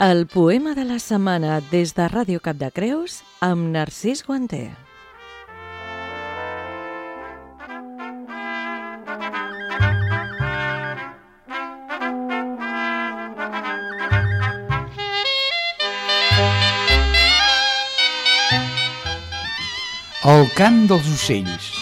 El poema de la setmana des de Ràdio Cap de Creus amb Narcís Guanter. El cant dels ocells.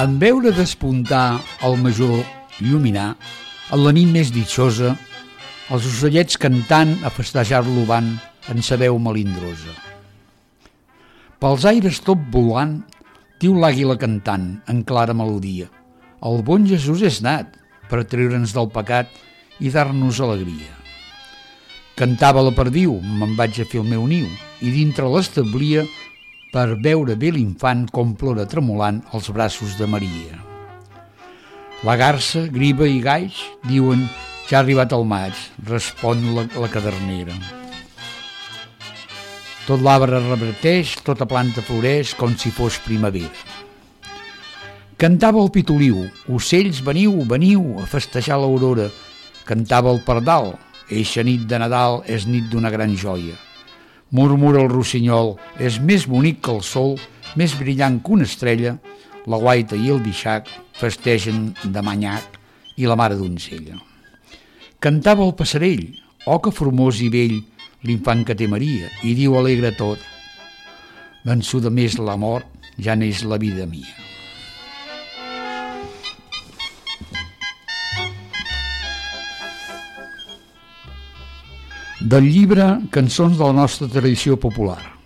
En veure despuntar el major lluminar, en la nit més ditxosa, els ocellets cantant a festejar-lo van en sa veu melindrosa. Pels aires tot volant, diu l'àguila cantant en clara melodia. El bon Jesús és nat per treure'ns del pecat i dar-nos alegria. Cantava la perdiu, me'n vaig a fer el meu niu, i dintre l'establia per veure bé l'infant com plora tremolant als braços de Maria. La garça, griva i gaix diuen ja ha arribat el maig, respon la, la cadernera. Tot l'arbre reverteix, tota planta floreix com si fos primavera. Cantava el pitoliu, ocells veniu, veniu a festejar l'aurora. Cantava el pardal, eixa nit de Nadal és nit d'una gran joia. Murmura el rossinyol, és més bonic que el sol, més brillant que una estrella, la guaita i el bixac festegen de manyac i la mare donzella. Cantava el passarell, oh que formós i vell, l'infant que té Maria, i diu alegre tot, vençuda més la mort, ja n'és la vida mia. Del llibre Cançons de la nostra tradició popular.